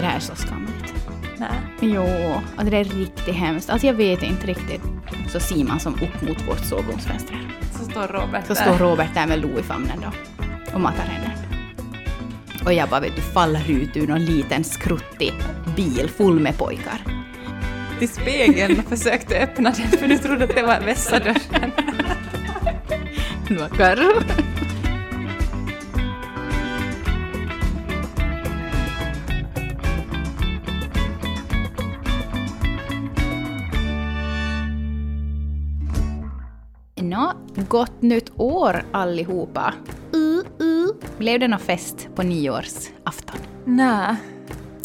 Det här är så skamligt. Nej. Jo, alltså det är riktigt hemskt. Alltså jag vet inte riktigt. Så ser man som upp mot vårt sovrumsfönster. Så står Robert Så där. står Robert där med Lo i famnen då och matar henne. Och jag bara vet du faller ut ur någon liten skruttig bil full med pojkar. till spegeln och försökte öppna den för du trodde att det var vässadörren. Det var gott nytt år allihopa. Uh, uh. Blev det någon fest på nyårsafton? Nej.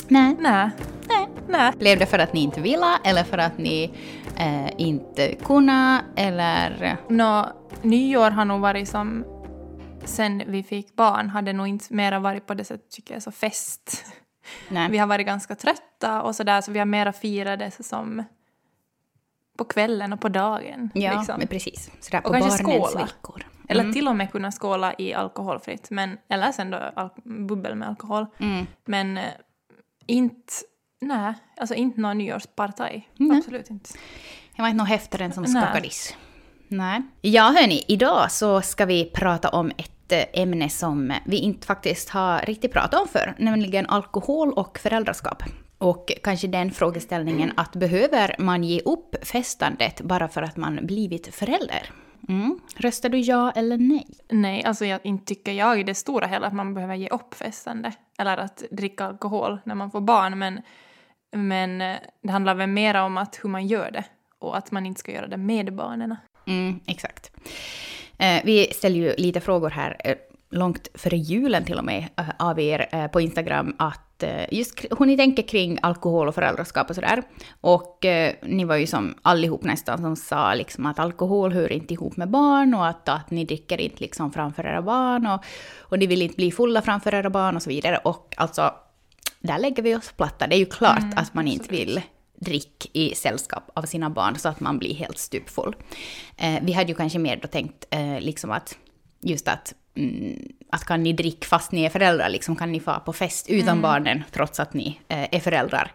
Nej. Nej. Nej. Blev det för att ni inte ville eller för att ni eh, inte kunde eller... Nå, nyår har nog varit som sen vi fick barn hade nog inte mera varit på det sättet tycker jag så fest. Nej. Vi har varit ganska trötta och sådär så vi har mera firat det som på kvällen och på dagen. Ja, liksom. men precis. Sådär på Och kanske skåla. Eller Mm. till och med kunna skåla i alkoholfritt. Men, eller sen då bubbel med alkohol. Mm. Men eh, inte, nej, alltså inte någon nyårspartaj. Nej. Absolut inte. Jag var inte någon häftare som Nej. skakadis. Nej. Ja, hörni, idag så ska vi prata om ett eh, ämne som vi inte faktiskt har riktigt pratat om för, nämligen alkohol och föräldraskap. Och kanske den frågeställningen att behöver man ge upp festandet bara för att man blivit förälder? Mm. Röstar du ja eller nej? Nej, alltså jag, inte tycker jag i det stora hela att man behöver ge upp festande. Eller att dricka alkohol när man får barn. Men, men eh, det handlar väl mer om att hur man gör det. Och att man inte ska göra det med barnen. Mm, exakt. Eh, vi ställer ju lite frågor här, eh, långt före julen till och med, eh, av er på Instagram, att just kr- hur ni tänker kring alkohol och föräldraskap och sådär. Och eh, ni var ju som allihop nästan som sa liksom att alkohol hör inte ihop med barn och att, att ni dricker inte liksom framför era barn och, och ni vill inte bli fulla framför era barn och så vidare. Och alltså, där lägger vi oss platta. Det är ju klart Mm, att man inte absolut. vill drick i sällskap av sina barn så att man blir helt stupfull. Eh, vi hade ju kanske mer då tänkt eh, liksom att just att, mm, att kan ni dricka fast ni är föräldrar, liksom kan ni få på fest utan barnen trots att ni eh, är föräldrar.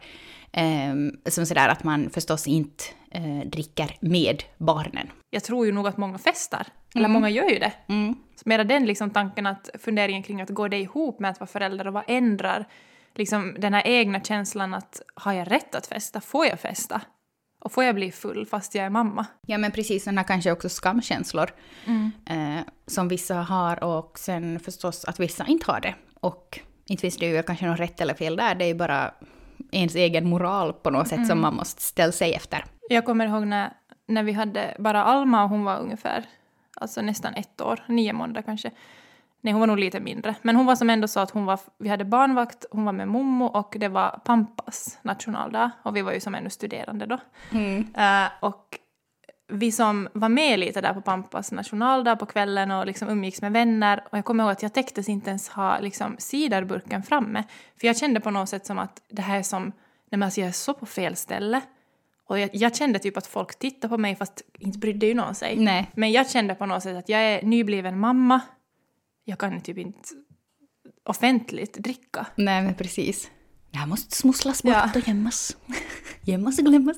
Eh, som sådär att man förstås inte eh, dricker med barnen. Jag tror ju nog att många festar. Eller många gör ju det. Mm. Så mera den liksom tanken att funderingen kring att går det ihop med att vara förälder och vad ändrar liksom den här egna känslan att har jag rätt att festa? Får jag festa? Och får jag bli full fast jag är mamma? Ja men precis, sådana kanske också skamkänslor eh, som vissa har och sen förstås att vissa inte har det. Och inte finns det ju kanske något rätt eller fel där, det är ju bara ens egen moral på något sätt som man måste ställa sig efter. Jag kommer ihåg när, när vi hade bara Alma och hon var ungefär alltså nästan ett år, nio månader kanske. Nej, hon var nog lite mindre. Men hon var som ändå så att hon var, vi hade barnvakt, hon var med mommo och det var Pampas nationaldag. Och vi var ju som ännu studerande då. Eh, och vi som var med lite där på Pampas nationaldag på kvällen och liksom umgicks med vänner. Och jag kommer ihåg att jag täcktes inte ens ha liksom ciderburken framme. För jag kände på något sätt som att det här är som, nej men alltså jag är så på fel ställe. Och jag, jag kände typ att folk tittade på mig fast inte brydde ju någon sig. Nej. Men jag kände på något sätt att jag är nybliven mamma. Jag kan typ inte offentligt dricka. Nej men precis. Det här måste smusslas bort Ja. och gömmas. gömmas och glömmas.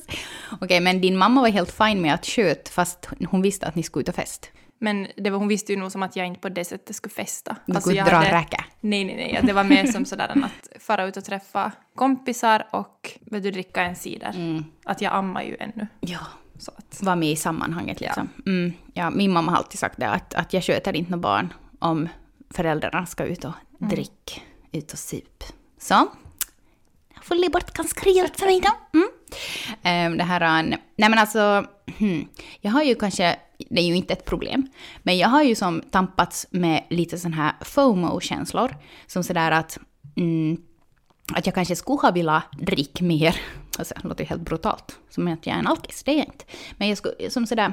Okej, men din mamma var helt fin med att sköt fast hon visste att ni skulle ut och fest. Men det var, hon visste ju nog som att jag inte på det sättet skulle festa. Du Alltså, skulle dra hade- räka. Nej, nej, nej. Det var mer som sådär att fara ut och träffa kompisar och vet du, dricka en cider. Mm. Att jag ammar ju ännu. Ja, Så att, vara med i sammanhanget liksom. Mm, ja, min mamma har alltid sagt det, att, att jag sköter inte några barn om föräldrarna ska ut och dricka, ut och sup. Så, jag får bort ganska rejält för mig då. Mm. Ehm, det här är en, nej men alltså, hmm, jag har ju kanske, det är ju inte ett problem, men jag har ju som tampats med lite sån här FOMO-känslor. Som sådär att, mm, att jag kanske skulle ha velat dricka mer. Alltså, det låter ju helt brutalt, som att jag är en alkis, det är jag inte. Men jag skulle, som sådär,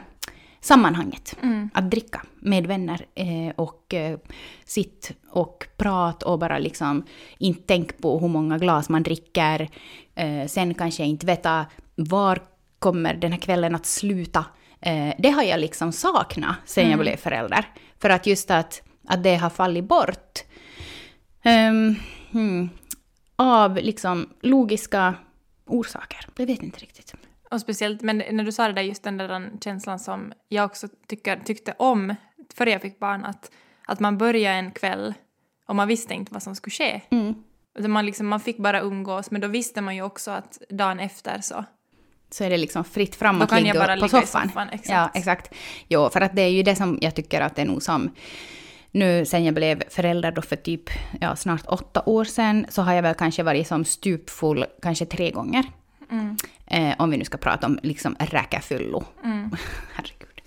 sammanhanget. Att dricka med vänner eh, och eh, sitt och prata och bara liksom inte tänka på hur många glas man dricker. Eh, sen kanske inte veta var kommer den här kvällen att sluta. Eh, det har jag liksom saknat sen jag blev förälder. För att just att, att det har fallit bort. Ehm, hmm. av liksom logiska orsaker. Jag vet inte riktigt. Och speciellt, men när du sa det där, just den där känslan som jag också tycker, tyckte om före jag fick barn, att, att man började en kväll och man visste inte vad som skulle ske. Mm. Man, liksom, man fick bara umgås, men då visste man ju också att dagen efter så... Så är det liksom fritt fram att ligga bara på ligga soffan. soffan, exakt. Ja, exakt. Jo, för att det är ju det som jag tycker att det är nog som... Nu sen jag blev förälder då för typ ja, snart åtta år sedan så har jag väl kanske varit som stupfull kanske tre gånger. Mm. Eh, om vi nu ska prata om liksom räkafyllo. Herregud.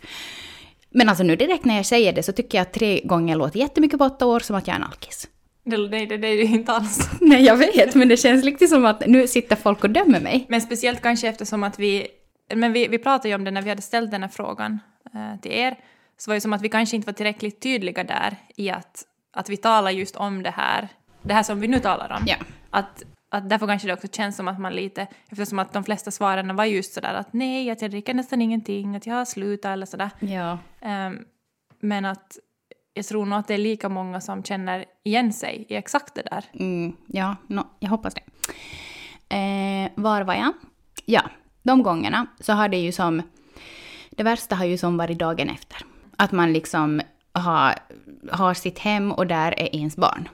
Men alltså nu direkt när jag säger det så tycker jag att tre gånger låter jättemycket på åtta år som att jag är en alkis. Det, det, det, är ju inte alls. Nej, jag vet, men det känns lite som att nu sitter folk och dömer mig. Men speciellt kanske eftersom att vi... Men vi, vi pratade ju om det när vi hade ställt den här frågan eh, till er. Så var det som att vi kanske inte var tillräckligt tydliga där i att, att vi talar just om det här. Det här som vi nu talar om. Ja. Att, att därför kanske det också känns som att man lite... Eftersom att de flesta svaren var just sådär att nej, att jag dricker nästan ingenting, att jag har slutat eller sådär. Ja. Ehm, men att jag tror nog att det är lika många som känner igen sig i exakt det där. Mm, ja, no, jag hoppas det. Eh, var var jag? Ja, de gångerna så har det ju som... Det värsta har ju som varit dagen efter. Att man liksom har, har sitt hem och där är ens barn.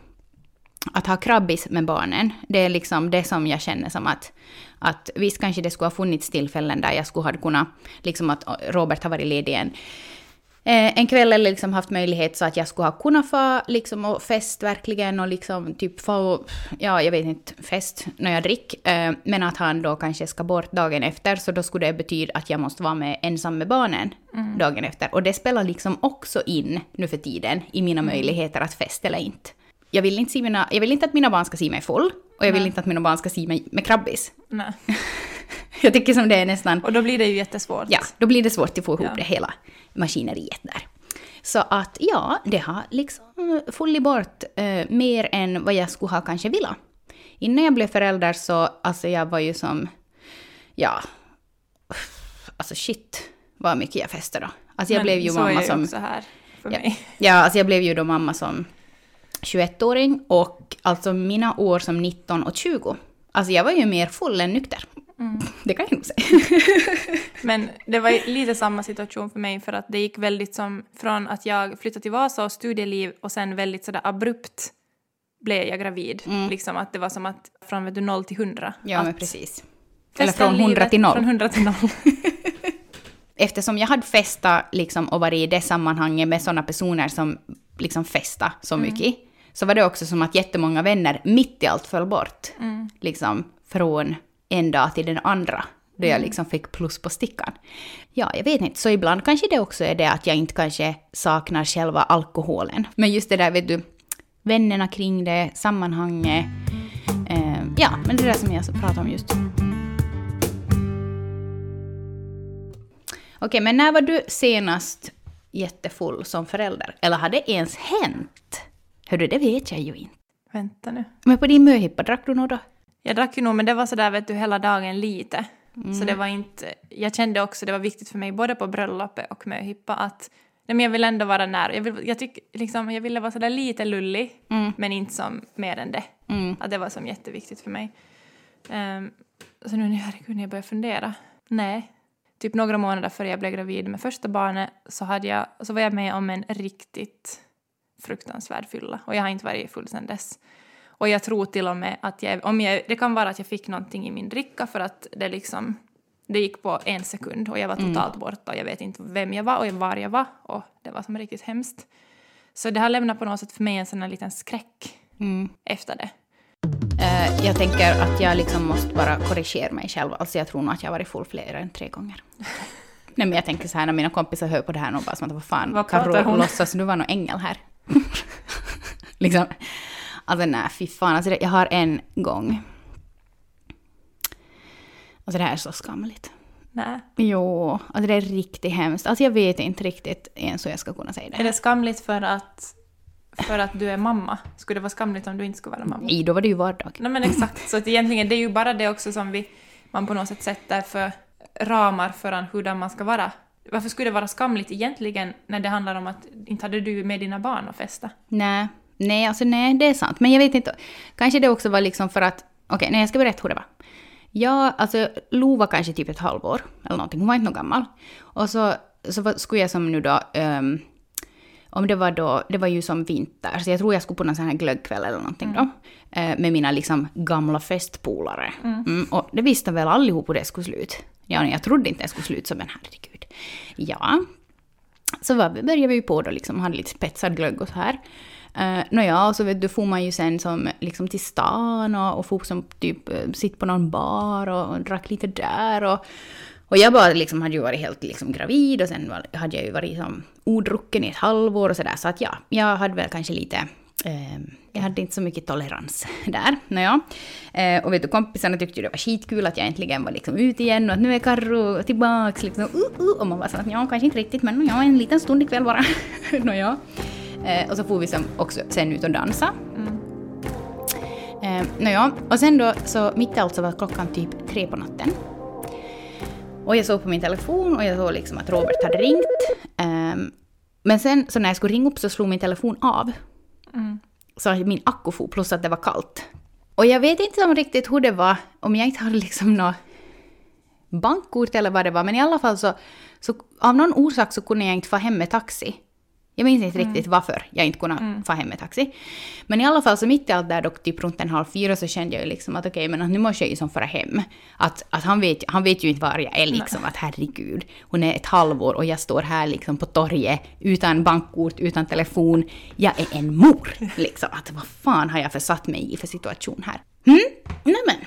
Att ha krabbis med barnen, det är liksom det som jag känner som att, att visst kanske det skulle ha funnits tillfällen där jag skulle ha kunnat, liksom att Robert har varit ledig en, eh, en kväll eller liksom haft möjlighet så att jag skulle ha kunnat få liksom och fest verkligen och liksom typ få, ja jag vet inte, fest när jag dricker. Eh, men att han då kanske ska bort dagen efter så då skulle det betyda att jag måste vara med ensam med barnen dagen efter. Och det spelar liksom också in nu för tiden i mina möjligheter att festa eller inte. Jag vill inte, se mina, jag vill inte att mina barn ska se mig full och jag vill Nej. inte att mina barn ska se mig med krabbis. Nej. Jag tycker som det är nästan Och då blir det ju jättesvårt. Ja, då blir det svårt att få ihop Ja. det hela maskineriet där. Så att ja, det har liksom fullit bort eh, mer än vad jag skulle ha kanske vilja. Innan jag blev förälder så, alltså jag var ju som, ja, alltså shit vad mycket jag festade då. Alltså jag Men blev ju så mamma som... också här för Ja. mig. Ja, alltså jag blev ju då mamma som 21-åring och alltså mina år som 19 och 20. Alltså jag var ju mer full än nykter. Mm. Det kan jag nog säga. Men det var lite samma situation för mig för att det gick väldigt som från att jag flyttade till Vasa och studieliv och sen väldigt sådär abrupt blev jag gravid. Liksom att det var som att från vet du, 0 till 100. Ja, men precis. Eller från 100 livet till 0. Från 100 till 0. eftersom jag hade festat liksom och varit i det sammanhanget med sådana personer som liksom festa så mycket, så var det också som att jättemånga vänner mitt i allt föll bort. Liksom från en dag till den andra. Då jag liksom fick plus på stickan. Ja, jag vet inte. Så ibland kanske det också är det att jag inte kanske saknar själva alkoholen. Men just det där, vet du, vännerna kring det, sammanhanget. Eh, ja, men det där som jag pratade om just. Okej, men när var du senast jättefull som förälder? Eller har det ens hänt? Hördu, det vet jag ju inte. Vänta nu. Men på din möhippa, drack du något då? Jag drack ju nog, men det var sådär vet du hela dagen lite. Mm. Så det var inte... Jag kände också, det var viktigt för mig både på bröllopet och möhippa att nej, men jag vill ändå vara nära. Jag, vill, jag, tyck, liksom, jag ville vara sådär lite lullig, men inte som mer än det. Mm. Att det var som jätteviktigt för mig. Um, så nu, herregud, när jag börjar fundera. Nej. Typ några månader före jag blev gravid med första barnet så, hade jag, så var jag med om en riktigt fruktansvärd fylla. Och jag har inte varit full sedan dess. Och jag tror till och med att jag, om jag, det kan vara att jag fick någonting i min dricka för att det liksom, det gick på en sekund och jag var totalt borta och jag vet inte vem jag var och var jag var och det var som riktigt hemskt. Så det har lämnat på något sätt för mig en sån här liten skräck Mm. efter det. Eh, jag tänker att jag liksom måste bara korrigera mig själv. Alltså jag tror nog att jag har varit full fler än tre gånger. Nej men jag tänker så här när mina kompisar hör på det här och bara som att vad fan, Vad kan låtsas du vara någon ängel här? liksom. Alltså nej, fy fan. Alltså, jag har en gång. Alltså det här är så skamligt. Nej. Jo, alltså det är riktigt hemskt. Alltså jag vet inte riktigt ens hur jag ska kunna säga det. Är det skamligt för att, för att du är mamma? Skulle det vara skamligt om du inte skulle vara mamma? Nej, då var det ju vardag. Nej men exakt, så att egentligen det är ju bara det också som vi, man på något sätt sätter för ramar för hurdan man ska vara. Varför skulle det vara skamligt egentligen när det handlar om att inte hade du med dina barn att festa? Nej, Nej, alltså nej, det är sant. Men jag vet inte, kanske det också var liksom för att, okej, nej jag ska berätta hur det var. Ja, alltså Lo var kanske typ ett halvår eller någonting, hon var inte någon gammal. Och så, så skulle jag som nu då, um, om det var då, det var ju som vinter, så jag tror jag skulle på någon sån här glöggkväll eller någonting då. eh, Med mina liksom gamla festpolare. Mm, och det visste väl allihop hur det skulle sluta. Ja, jag trodde inte det skulle sluta så, men herregud. Ja, så var, började vi ju på då liksom, hade lite spetsad glögg och så här. Uh, Nåja, och så vet du, får man ju sen som liksom till stan och, och får som typ uh, sitta på någon bar och, och drack lite där och och jag bara liksom hade ju varit helt liksom gravid och sen hade jag ju varit som odrucken i ett halvår och sådär. Så att ja, jag hade väl kanske lite... Eh, jag hade inte så mycket tolerans där. Nåja. Eh, och vet du, kompisarna tyckte ju det var skitkul att jag äntligen var liksom ute igen och att nu är Karro tillbaks liksom. Uh, uh, och man var så att ja, kanske inte riktigt men ja, en liten stund ikväll bara. Nåja. Eh, och så får vi som också sen ut och dansa. Eh, Nåja, och sen då så mitt i allt så var klockan typ tre på natten. Och jag såg på min telefon och jag såg liksom att Robert hade ringt. Ehm, men sen så när jag skulle ringa upp så slog min telefon av. Så att min akku for, plus att det var kallt. Och jag vet inte om riktigt hur det var, om jag inte hade liksom något bankkort eller vad det var, men i alla fall så, så av någon orsak så kunde jag inte få hem med taxi. Jag minns inte riktigt varför jag inte kunde få hem med taxi. Men i alla fall så mitt i allt där då, typ runt en halv fyra så kände jag ju liksom att okej, men att nu måste jag ju som fara hem. Att, att han, vet, han vet ju inte var jag är liksom, att herregud, hon är ett halvår och jag står här liksom på torget utan bankkort, utan telefon. Jag är en mor, liksom. Att vad fan har jag försatt mig i för situation här? Mm? Nämen,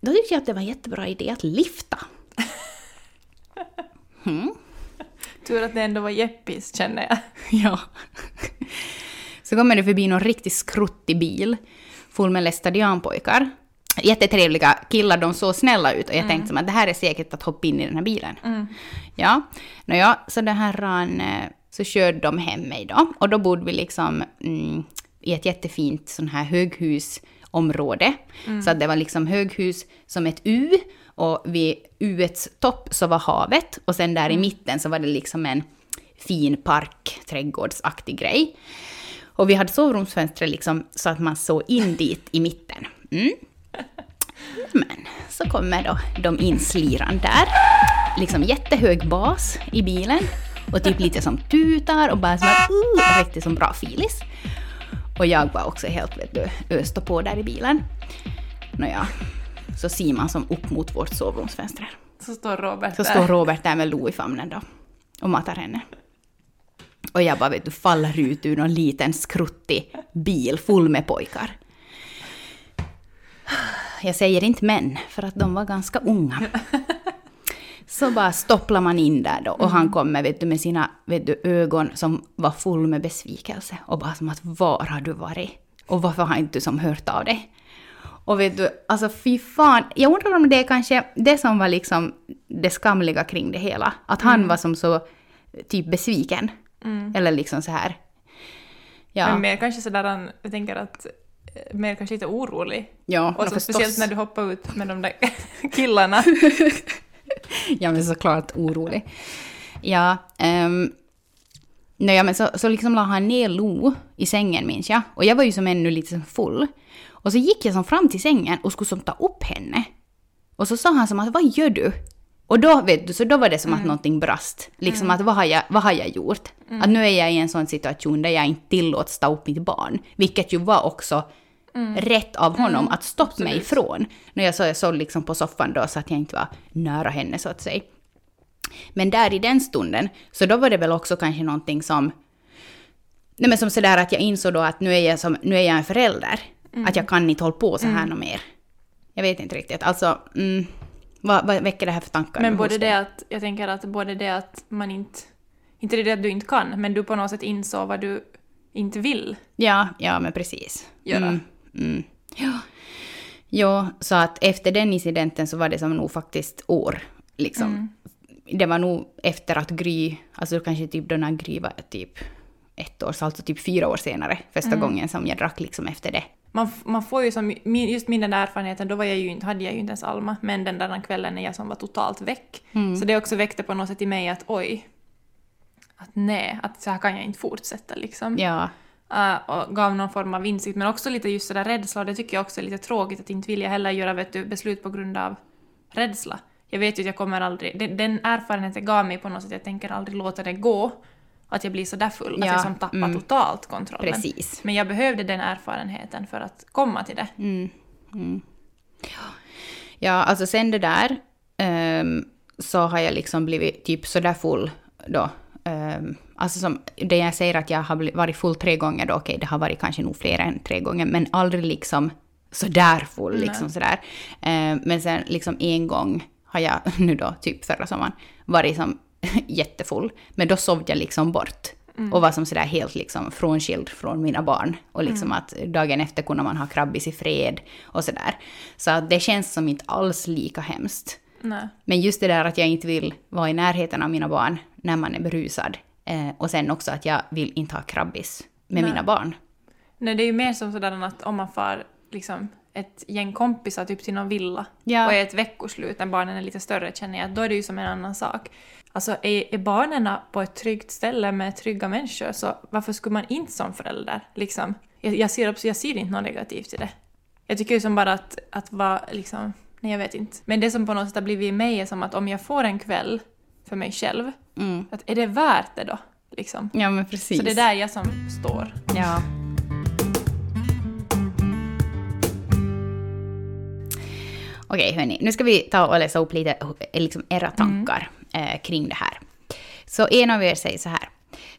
då tyckte jag att det var en jättebra idé att lifta. Tur att det ändå var Jeppis känner jag. Ja. Så kommer det förbi någon riktigt skruttig bil full med lästadianpojkar. Jättetrevliga killar, de såg snälla ut och jag tänkte som att det här är säkert att hoppa in i den här bilen. Ja, Nåja, så det här ran, eh, så körde de hem mig då. Och då bodde vi liksom mm, i ett jättefint sån här höghusområde. Så att det var liksom höghus som ett U och vid Uets topp så var havet och sen där i mitten så var det liksom en fin park, trädgårdsaktig grej. Och vi hade sovrumsfönster liksom så att man såg in dit i mitten. Mm. Men så kommer då de insliran där. Liksom jättehög bas i bilen och typ lite som tutar och bara som att uh, riktigt som bra filis. Och jag var också helt vet du, öste på där i bilen. Nåja, så ser man som upp mot vårt sovrumsfönster. Så står Robert Så där. står Robert där med Lo i famnen då och matar henne. Och jag bara vet du faller ut ur någon liten skruttig bil full med pojkar. Jag säger inte män, för att de var ganska unga. Så bara stopplar man in där då och han kommer vet du, med sina vet du, ögon som var full med besvikelse. Och bara som att var har du varit? Och varför har inte du som hört av dig? Och vet du, alltså fy fan. Jag undrar om det är kanske det som var liksom det skamliga kring det hela. Att han var som så typ besviken. Eller liksom så här. Ja, Men mer kanske sådär, han- jag tänker att eh, mer kanske lite orolig. ja Och så speciellt när du hoppar ut med de där killarna. Ja, men såklart orolig. Ja, um, nej, men så, så liksom la han ner Lo i sängen minns jag. Och jag var ju som ännu lite som full. Och så gick jag som fram till sängen och skulle som ta upp henne. Och så sa han som att vad gör du? Och då, vet du, så då var det som att någonting brast. Liksom att vad har jag, vad har jag gjort? Att nu är jag i en sån situation där jag inte tillåts ta upp mitt barn. Vilket ju var också rätt av honom att stoppa mig ifrån. När jag så jag såg liksom på soffan då så att jag inte var nära henne så att säga. Men där i den stunden, så då var det väl också kanske någonting som... Nej men som sådär att jag insåg då att nu är jag, som, nu är jag en förälder. Att jag kan inte hålla på så här något mer. Jag vet inte riktigt. Alltså, mm, vad, vad väcker det här för tankar? Men både det att, jag tänker att både det att man inte, inte det att du inte kan, men du på något sätt insåg vad du inte vill. Ja, ja men precis. Göra. Mm, mm. Ja. ja, så att efter den incidenten så var det som nog faktiskt år. Liksom. Det var nog efter att Gry, alltså kanske typ då när Gry var typ ett år, så alltså typ fyra år senare, första gången som jag drack liksom efter det. Man, man får ju som, just min den där erfarenheten, då var jag ju hade jag ju inte ens Alma, men den där kvällen när jag som var totalt väck. Så det också väckte på något sätt i mig att oj, att nej, att så här kan jag inte fortsätta liksom. Ja, eh, och gav någon form av insikt, men också lite just sådär rädsla, och det tycker jag också är lite tråkigt att inte vilja heller göra vet du, beslut på grund av rädsla. Jag vet ju att jag kommer aldrig, den, den erfarenheten gav mig på något sätt, jag tänker aldrig låta det gå, att jag blir så där full, att Ja, jag som tappar mm. totalt kontrollen. Precis. Men jag behövde den erfarenheten för att komma till det. Mm. Ja, alltså sen det där ehm, så har jag liksom blivit typ sådär full då. Um, alltså som det jag säger att jag har varit full tre gånger då, okej det har varit kanske nog fler än tre gånger, men aldrig liksom sådär full liksom sådär. Ehm, men sen liksom en gång har jag nu då, typ förra sommaren, varit som jättefull. Men då sov jag liksom bort. Och var som sådär helt liksom frånskild från mina barn. Och liksom att dagen efter kunde man ha krabbis i fred och sådär. Så att det känns som inte alls lika hemskt. Nej. Men just det där att jag inte vill vara i närheten av mina barn när man är berusad. Eh, och sen också att jag vill inte ha krabbis med Nej. mina barn. Nej, det är ju mer som sådär att om man far liksom ett gäng kompisar typ till någon villa Ja. och är ett veckoslut när barnen är lite större känner jag att då är det ju som en annan sak. Alltså är, är barnen på ett tryggt ställe med trygga människor så varför skulle man inte som förälder liksom? Jag, jag, ser, jag ser inte något negativt i det. Jag tycker ju som bara att, att vara liksom, nej jag vet inte. Men det som på något sätt har blivit i mig är som att om jag får en kväll för mig själv, Mm. att är det värt det då? Liksom. Ja men precis. Så det är där jag som står. Ja. Okej, hörni. Nu ska vi ta och läsa upp lite liksom era tankar eh, kring det här. Så en av er säger så här.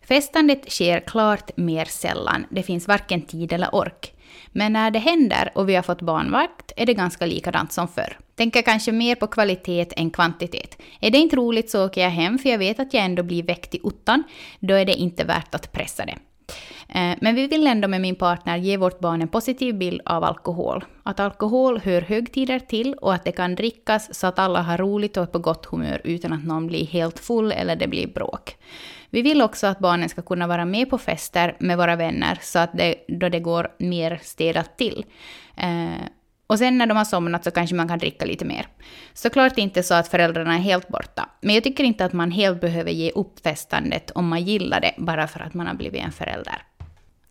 Festandet sker klart mer sällan. Det finns varken tid eller ork. Men när det händer och vi har fått barnvakt är det ganska likadant som förr. Tänker kanske mer på kvalitet än kvantitet. Är det inte roligt så åker jag hem för jag vet att jag ändå blir väckt i ottan. Då är det inte värt att pressa det. Eh, men vi vill ändå med min partner ge vårt barn en positiv bild av alkohol. Att alkohol hör högtider till och att det kan drickas så att alla har roligt och är på gott humör utan att någon blir helt full eller det blir bråk. Vi vill också att barnen ska kunna vara med på fester med våra vänner så att det, då det går mer städat till. Eh, och sen när de har somnat så kanske man kan dricka lite mer. Såklart inte så att föräldrarna är helt borta. Men jag tycker inte att man helt behöver ge upp festandet om man gillar det bara för att man har blivit en förälder.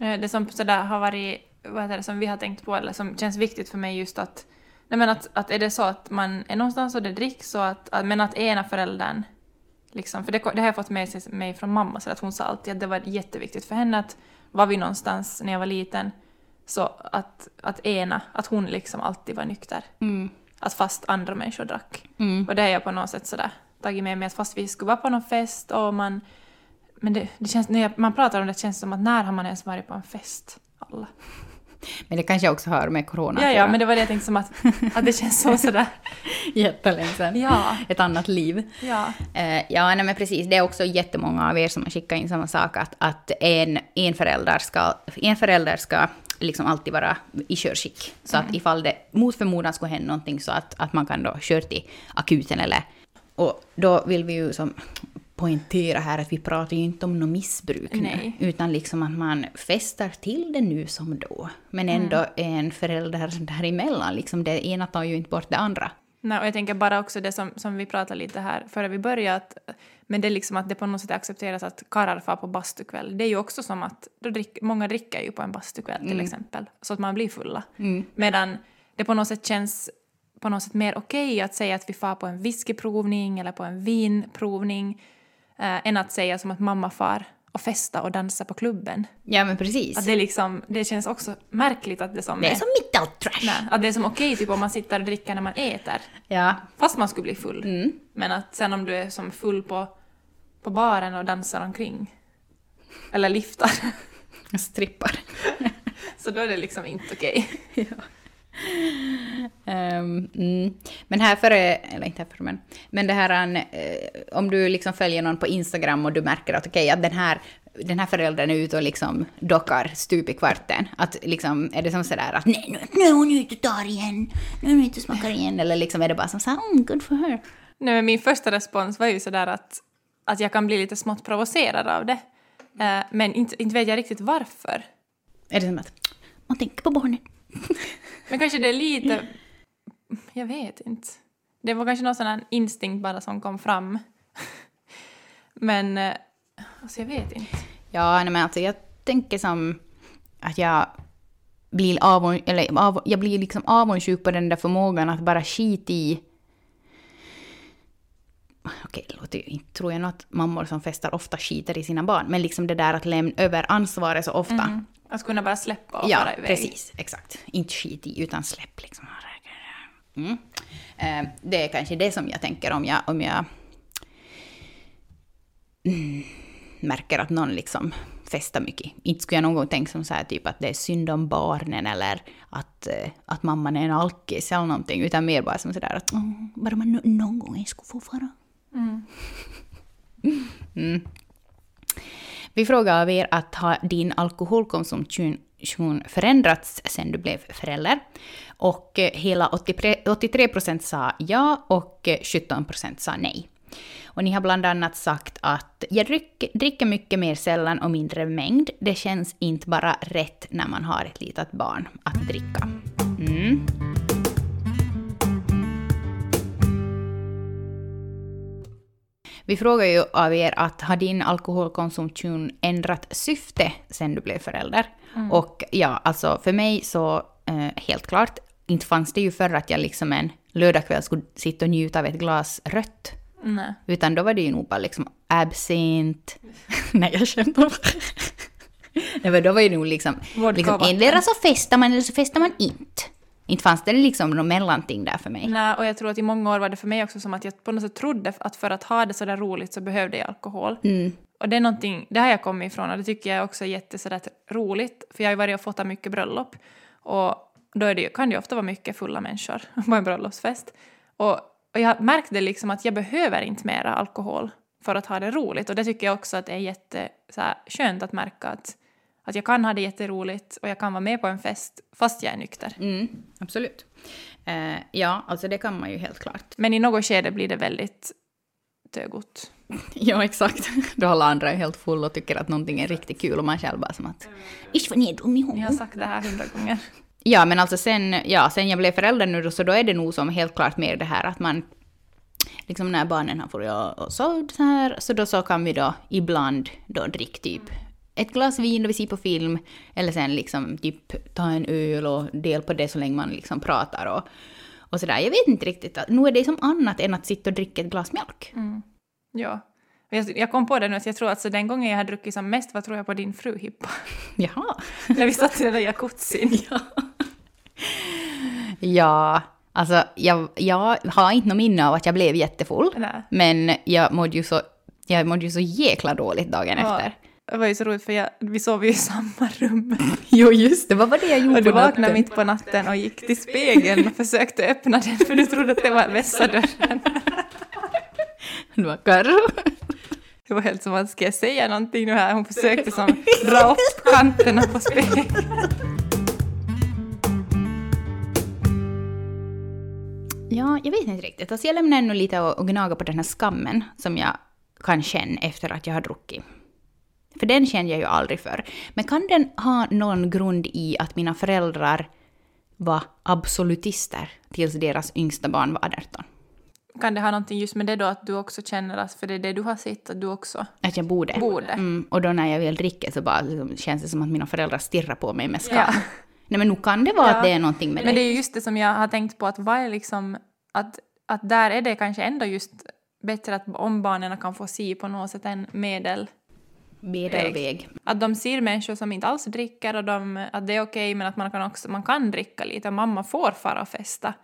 Eh, det som sådär har varit, vad heter det, som vi har tänkt på, eller som känns viktigt för mig just att, nej men att, att är det så att man är någonstans och det dricks så att men att ena föräldern, liksom, för det, det har jag fått med mig från mamma, så att hon sa alltid att det var jätteviktigt för henne att var vi någonstans när jag var liten, så att, att ena, att hon liksom alltid var nykter. Mm. Att fast andra människor drack. Mm. Och det har jag på något sätt sådär tagit med mig att fast vi skulle vara på någon fest och man... Men det, det känns, när jag, man pratar om det känns det som att när har man ens varit på en fest? Alla. Men det kanske också hör med corona Ja, ja, men det var det jag tänkte som att, att det känns som sådär. Jättelänge sedan. Ja, Ett annat liv. ja. Eh, ja, nej, men precis. Det är också jättemånga av er som har skickat in samma sak, att, att en, en, förälder ska, en förälder ska liksom alltid vara i körskick. Så att ifall det mot förmodan skulle hända någonting så att, att man kan då köra till akuten eller... Och då vill vi ju som poängtera här att vi pratar ju inte om något missbruk Nej. nu, utan liksom att man festar till det nu som då. Men ändå är en förälder däremellan, liksom det ena tar ju inte bort det andra. Nej, och jag tänker bara också det som, som vi pratade lite här före vi började, att, men det är liksom att det på något sätt accepteras att karlar far på bastukväll. Det är ju också som att då drick, många dricker ju på en bastukväll till exempel, så att man blir fulla. Medan det på något sätt känns på något sätt mer okej att säga att vi far på en whiskyprovning eller på en vinprovning eh, än att säga som att mamma far och festa och dansa på klubben. Ja, men precis. Att det, liksom, det känns också märkligt att det som det är som mitt allt trash. Nej, att det är som okej typ om man sitter och dricker när man äter. Ja. Fast man skulle bli full. Mm. Men att sen om du är som full på, på baren och dansar omkring. Eller liftar. Strippar. så då är det liksom inte okej. Ehm, mm. Men här före, eller inte här före men, men det här eh, om du liksom följer någon på Instagram och du märker att okej, att den här, den här föräldern är ute och liksom dockar stup i kvarten. Att liksom, är det som sådär att nej, nu, nu är hon ute och tar igen, nu är hon ute och smakar igen, eller liksom är det bara som såhär, mm, good for her. Nej, men min första respons var ju sådär att, att jag kan bli lite smått provocerad av det. Eh, men inte, inte vet jag riktigt varför. Är det som att man tänker på barnen? Men kanske det är lite... Jag vet inte. Det var kanske någon sån instinkt bara som kom fram. Men... eh, Alltså jag vet inte. Ja, nej, men alltså jag tänker som... att jag blir, avund, eller av, jag blir liksom avundsjuk på den där förmågan att bara skita i okej, det låter ju inte, tror jag nog att mammor som festar ofta skiter i sina barn, men liksom det där att lämna över ansvaret så ofta. Mm. Att kunna bara släppa och ja, fara iväg. precis, exakt. Inte skit i, utan släpp liksom. Mm. Eh, det är kanske det som jag tänker om jag, om jag mm, märker att någon liksom festar mycket. Inte skulle jag någon gång tänka som så här, typ att det är synd om barnen eller att, eh, att mamman är en alkis eller någonting, utan mer bara som sådär att "Åh, bara man nå- någon gång skulle få fara. Mm. Mm. Vi frågar av er att har din alkoholkonsumtion förändrats sen du blev förälder? Och eh, hela 83 procent sa ja och eh, 17 procent sa nej. Och ni har bland annat sagt att jag dricker, dricker mycket mer sällan och mindre mängd. Det känns inte bara rätt när man har ett litet barn att dricka. Mm. Vi frågar ju av er att har din alkoholkonsumtion ändrat syfte sen du blev förälder? Och ja, alltså för mig så eh, helt klart, inte fanns det ju förr att jag liksom en lördagkväll skulle sitta och njuta av ett glas rött. Nej. Utan då var det ju nog bara liksom absint. Nej, jag skämtar. Nej, men då var det nog liksom... Vodka liksom endera så festar man eller så festar man inte. Inte fanns det liksom något mellanting där för mig. Nej, och jag tror att i många år var det för mig också som att jag på något sätt trodde att för att ha det så där roligt så behövde jag alkohol. Mm. Och det är någonting, det har jag kommit ifrån och det tycker jag också är jätte sådär roligt. För jag har ju varit och fått mycket bröllop. Och då är det, kan det ju ofta vara mycket fulla människor på en bröllopsfest. Och, och jag märkte liksom att jag behöver inte mera alkohol för att ha det roligt. Och det tycker jag också att det är jätte, så här, skönt att märka att, att jag kan ha det jätteroligt och jag kan vara med på en fest fast jag är nykter. Mm, absolut. Eh, ja, alltså det kan man ju helt klart. Men i något skede blir det väldigt tögot. Ja, exakt. Då håller andra helt full och tycker att någonting är riktigt kul och man själv bara som att Isch vad ni är dum i Ni har sagt det här hundra gånger. Ja, men alltså sen, ja, sen jag blev förälder nu då, så då är det nog som helt klart mer det här att man liksom när barnen har fått och sovit så här, så då så kan vi då ibland då dricka typ ett glas vin då vi ser på film, eller sen liksom typ ta en öl och del på det så länge man liksom pratar och, och sådär. Jag vet inte riktigt, nu är det som annat än att sitta och dricka ett glas mjölk. Ja. Och Jag, kom på det nu, att jag tror att så den gången jag har druckit som mest var tror jag på din fru Hippa. Jaha. När vi satt i den där jacuzzin. Ja, alltså jag, jag har inte något minne av att jag blev jättefull. Nej. Men jag mådde ju så, jag mådde ju så jäkla dåligt dagen Ja. efter. Det var ju så roligt för jag, vi sov ju i samma rum. Jo, just det. Vad var det jag gjorde Och du på vaknade mitt på natten och gick till spegeln och försökte öppna den för du trodde att det var vässadörren. Det var Karro. Det var helt som att ska jag säga någonting nu här? Hon försökte som dra upp kanterna på spegeln. Ja, jag vet inte riktigt. Alltså jag lämnar ännu lite och, och gnaga på den här skammen som jag kan känna efter att jag har druckit. För den känner jag ju aldrig för. Men kan den ha någon grund i att mina föräldrar var absolutister tills deras yngsta barn var 18? Kan det ha någonting just med det då att du också känner att, för det är det du har sett, att du också Att jag borde. borde? Mm, och då när jag väl dricker så bara liksom, känns det som att mina föräldrar stirrar på mig med skam. Ja. Nej men nog kan det vara Ja. att det är någonting med Men det det. är ju just det som jag har tänkt på, att vad är liksom, att, att där är det kanske ändå just bättre att om barnen kan få se på något sätt en medel. Medelväg. Att de ser människor som inte alls dricker och de, att det är okej men att man kan också man kan dricka lite och mamma får fara och festa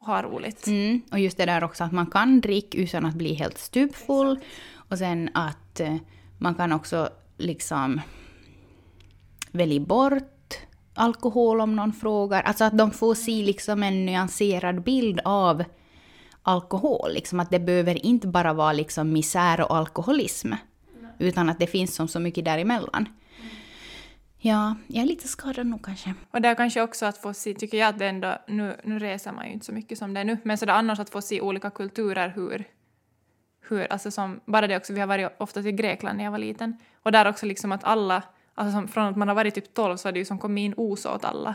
och ha roligt. Mm, och just det där också att man kan dricka utan att bli helt stupfull. Och sen att eh, man kan också liksom välja bort alkohol om någon frågar. Alltså att de får se liksom en nyanserad bild av alkohol. Liksom att det behöver inte bara vara liksom misär och alkoholism. Utan att det finns som så mycket däremellan. Ja, jag är lite skadad nog kanske. Och där kanske också att få se, tycker jag att det ändå, nu, nu reser man ju inte så mycket som det är nu, men sådär annars att få se olika kulturer hur, hur, alltså som, bara det också, vi har varit ofta till Grekland när jag var liten, och där också liksom att alla, alltså som, från att man har varit typ 12 så har det ju som kommit in os åt alla.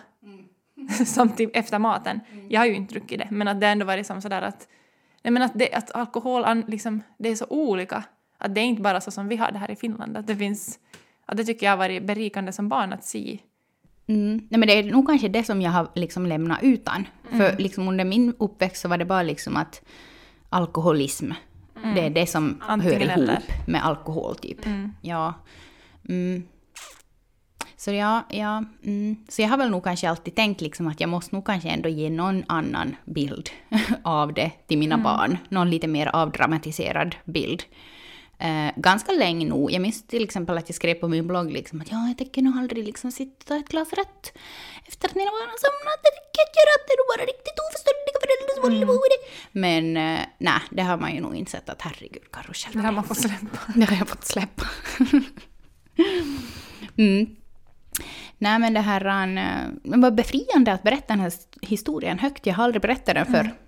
som typ efter maten. Jag har ju inte druckit det, men att det ändå varit som sådär att, nej men att, det, att alkohol, an- liksom, det är så olika, att det är inte bara så som vi har det här i Finland, att det finns, att det tycker jag har varit berikande som barn att se Mm. Nej, men det är nog kanske det som jag har liksom lämnat utan. Mm. För liksom under min uppväxt så var det bara liksom att alkoholism, det är det som Mm. Antingen hör ihop eller. med alkohol typ. Mm. Ja. Mm. Så ja, ja mm. så jag har väl nog kanske alltid tänkt liksom att jag måste nog kanske ändå ge någon annan bild av det till mina barn. Någon lite mer avdramatiserad bild. Eh, ganska länge nog. Jag minns till exempel att jag skrev på min blogg liksom att ja, jag tänker nog aldrig liksom sitta och ta ett glas rött efter att mina barn har somnat. Det tänker jag inte göra, det är bara riktigt oförståndiga föräldrar som det. Men eh, nej, det har man ju nog insett att herregud, själv. Det har man fått släppa. Det har jag fått släppa. mm. Nej men det här, eh, det var befriande att berätta den här historien högt. Jag har aldrig berättat den för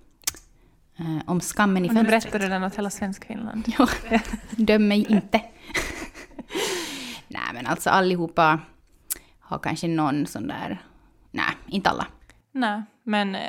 eh, om skammen i Och nu fönstret. berättade den åt hela Svenskfinland. Ja, döm mig inte. Nej men alltså allihopa har kanske någon sån där, nej inte alla. Nej, men eh,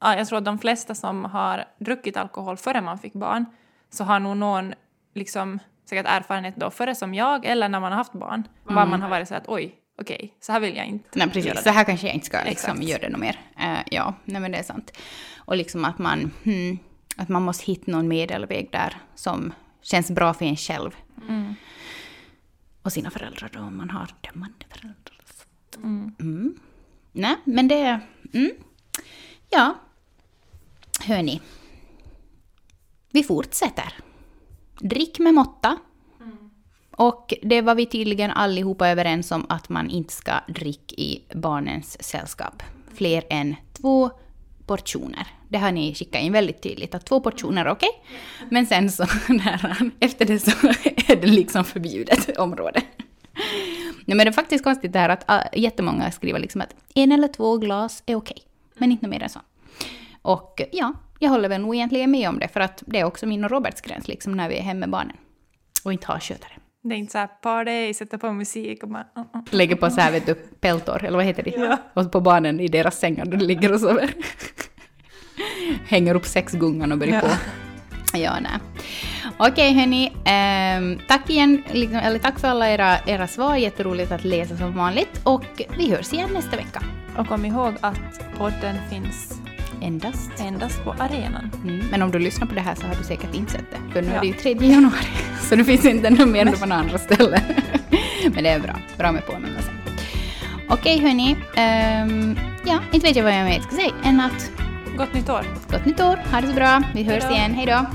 ja, jag tror att de flesta som har druckit alkohol före man fick barn så har nog någon liksom säkert erfarenhet då före som jag eller när man har haft barn. Var man har varit så att oj, okej, så här vill jag inte Nej precis, göra så här kanske jag inte ska liksom Exakt. göra det något mer. Eh, ja, nej men det är sant. Och liksom att man, hmm, att man måste hitta någon medelväg där som känns bra för en själv. Mm. Och sina föräldrar då, om man har dömande föräldrar. Mm. Mm. Nej, men det... Mm. Ja. Hörni. Vi fortsätter. Drick med måtta. Och det var vi tydligen allihopa överens om att man inte ska dricka i barnens sällskap. Fler än två portioner. Det har ni skickat in väldigt tydligt, att två portioner är okej. Men sen så, där, efter det så är det liksom förbjudet område. Nej, men det är faktiskt konstigt det här att uh, jättemånga skriver liksom att en eller två glas är okej, men inte mer än så. Och ja, jag håller väl nog egentligen med om det, för att det är också min och Roberts gräns liksom när vi är hemma med barnen. Och inte har skötare. Det är inte så här party, sätta på musik och bara... Uh, uh. Lägger på så här, vet du, peltor, eller vad heter det? Ja. Och på barnen i deras sängar där de ligger och sover. Hänger upp sexgungan och börjar Ja. på. Ja, nej. Okej hörni, ehm, tack igen, liksom, eller tack för alla era, era svar, jätteroligt att läsa som vanligt. Och vi hörs igen nästa vecka. Och kom ihåg att podden finns Endast. endast på arenan. Mm. Men om du lyssnar på det här så har du säkert insett det. För nu är Ja. det ju 3 januari. Så det finns inte något mer på några andra ställen. Men det är bra. Bra med påminnelsen. Okej hörni. ehm, ja, inte vet jag vad jag mer ska säga än att Gott nytt år! gott nytt år. Ha det så bra. Vi hörs Hejdå. igen. Hej då.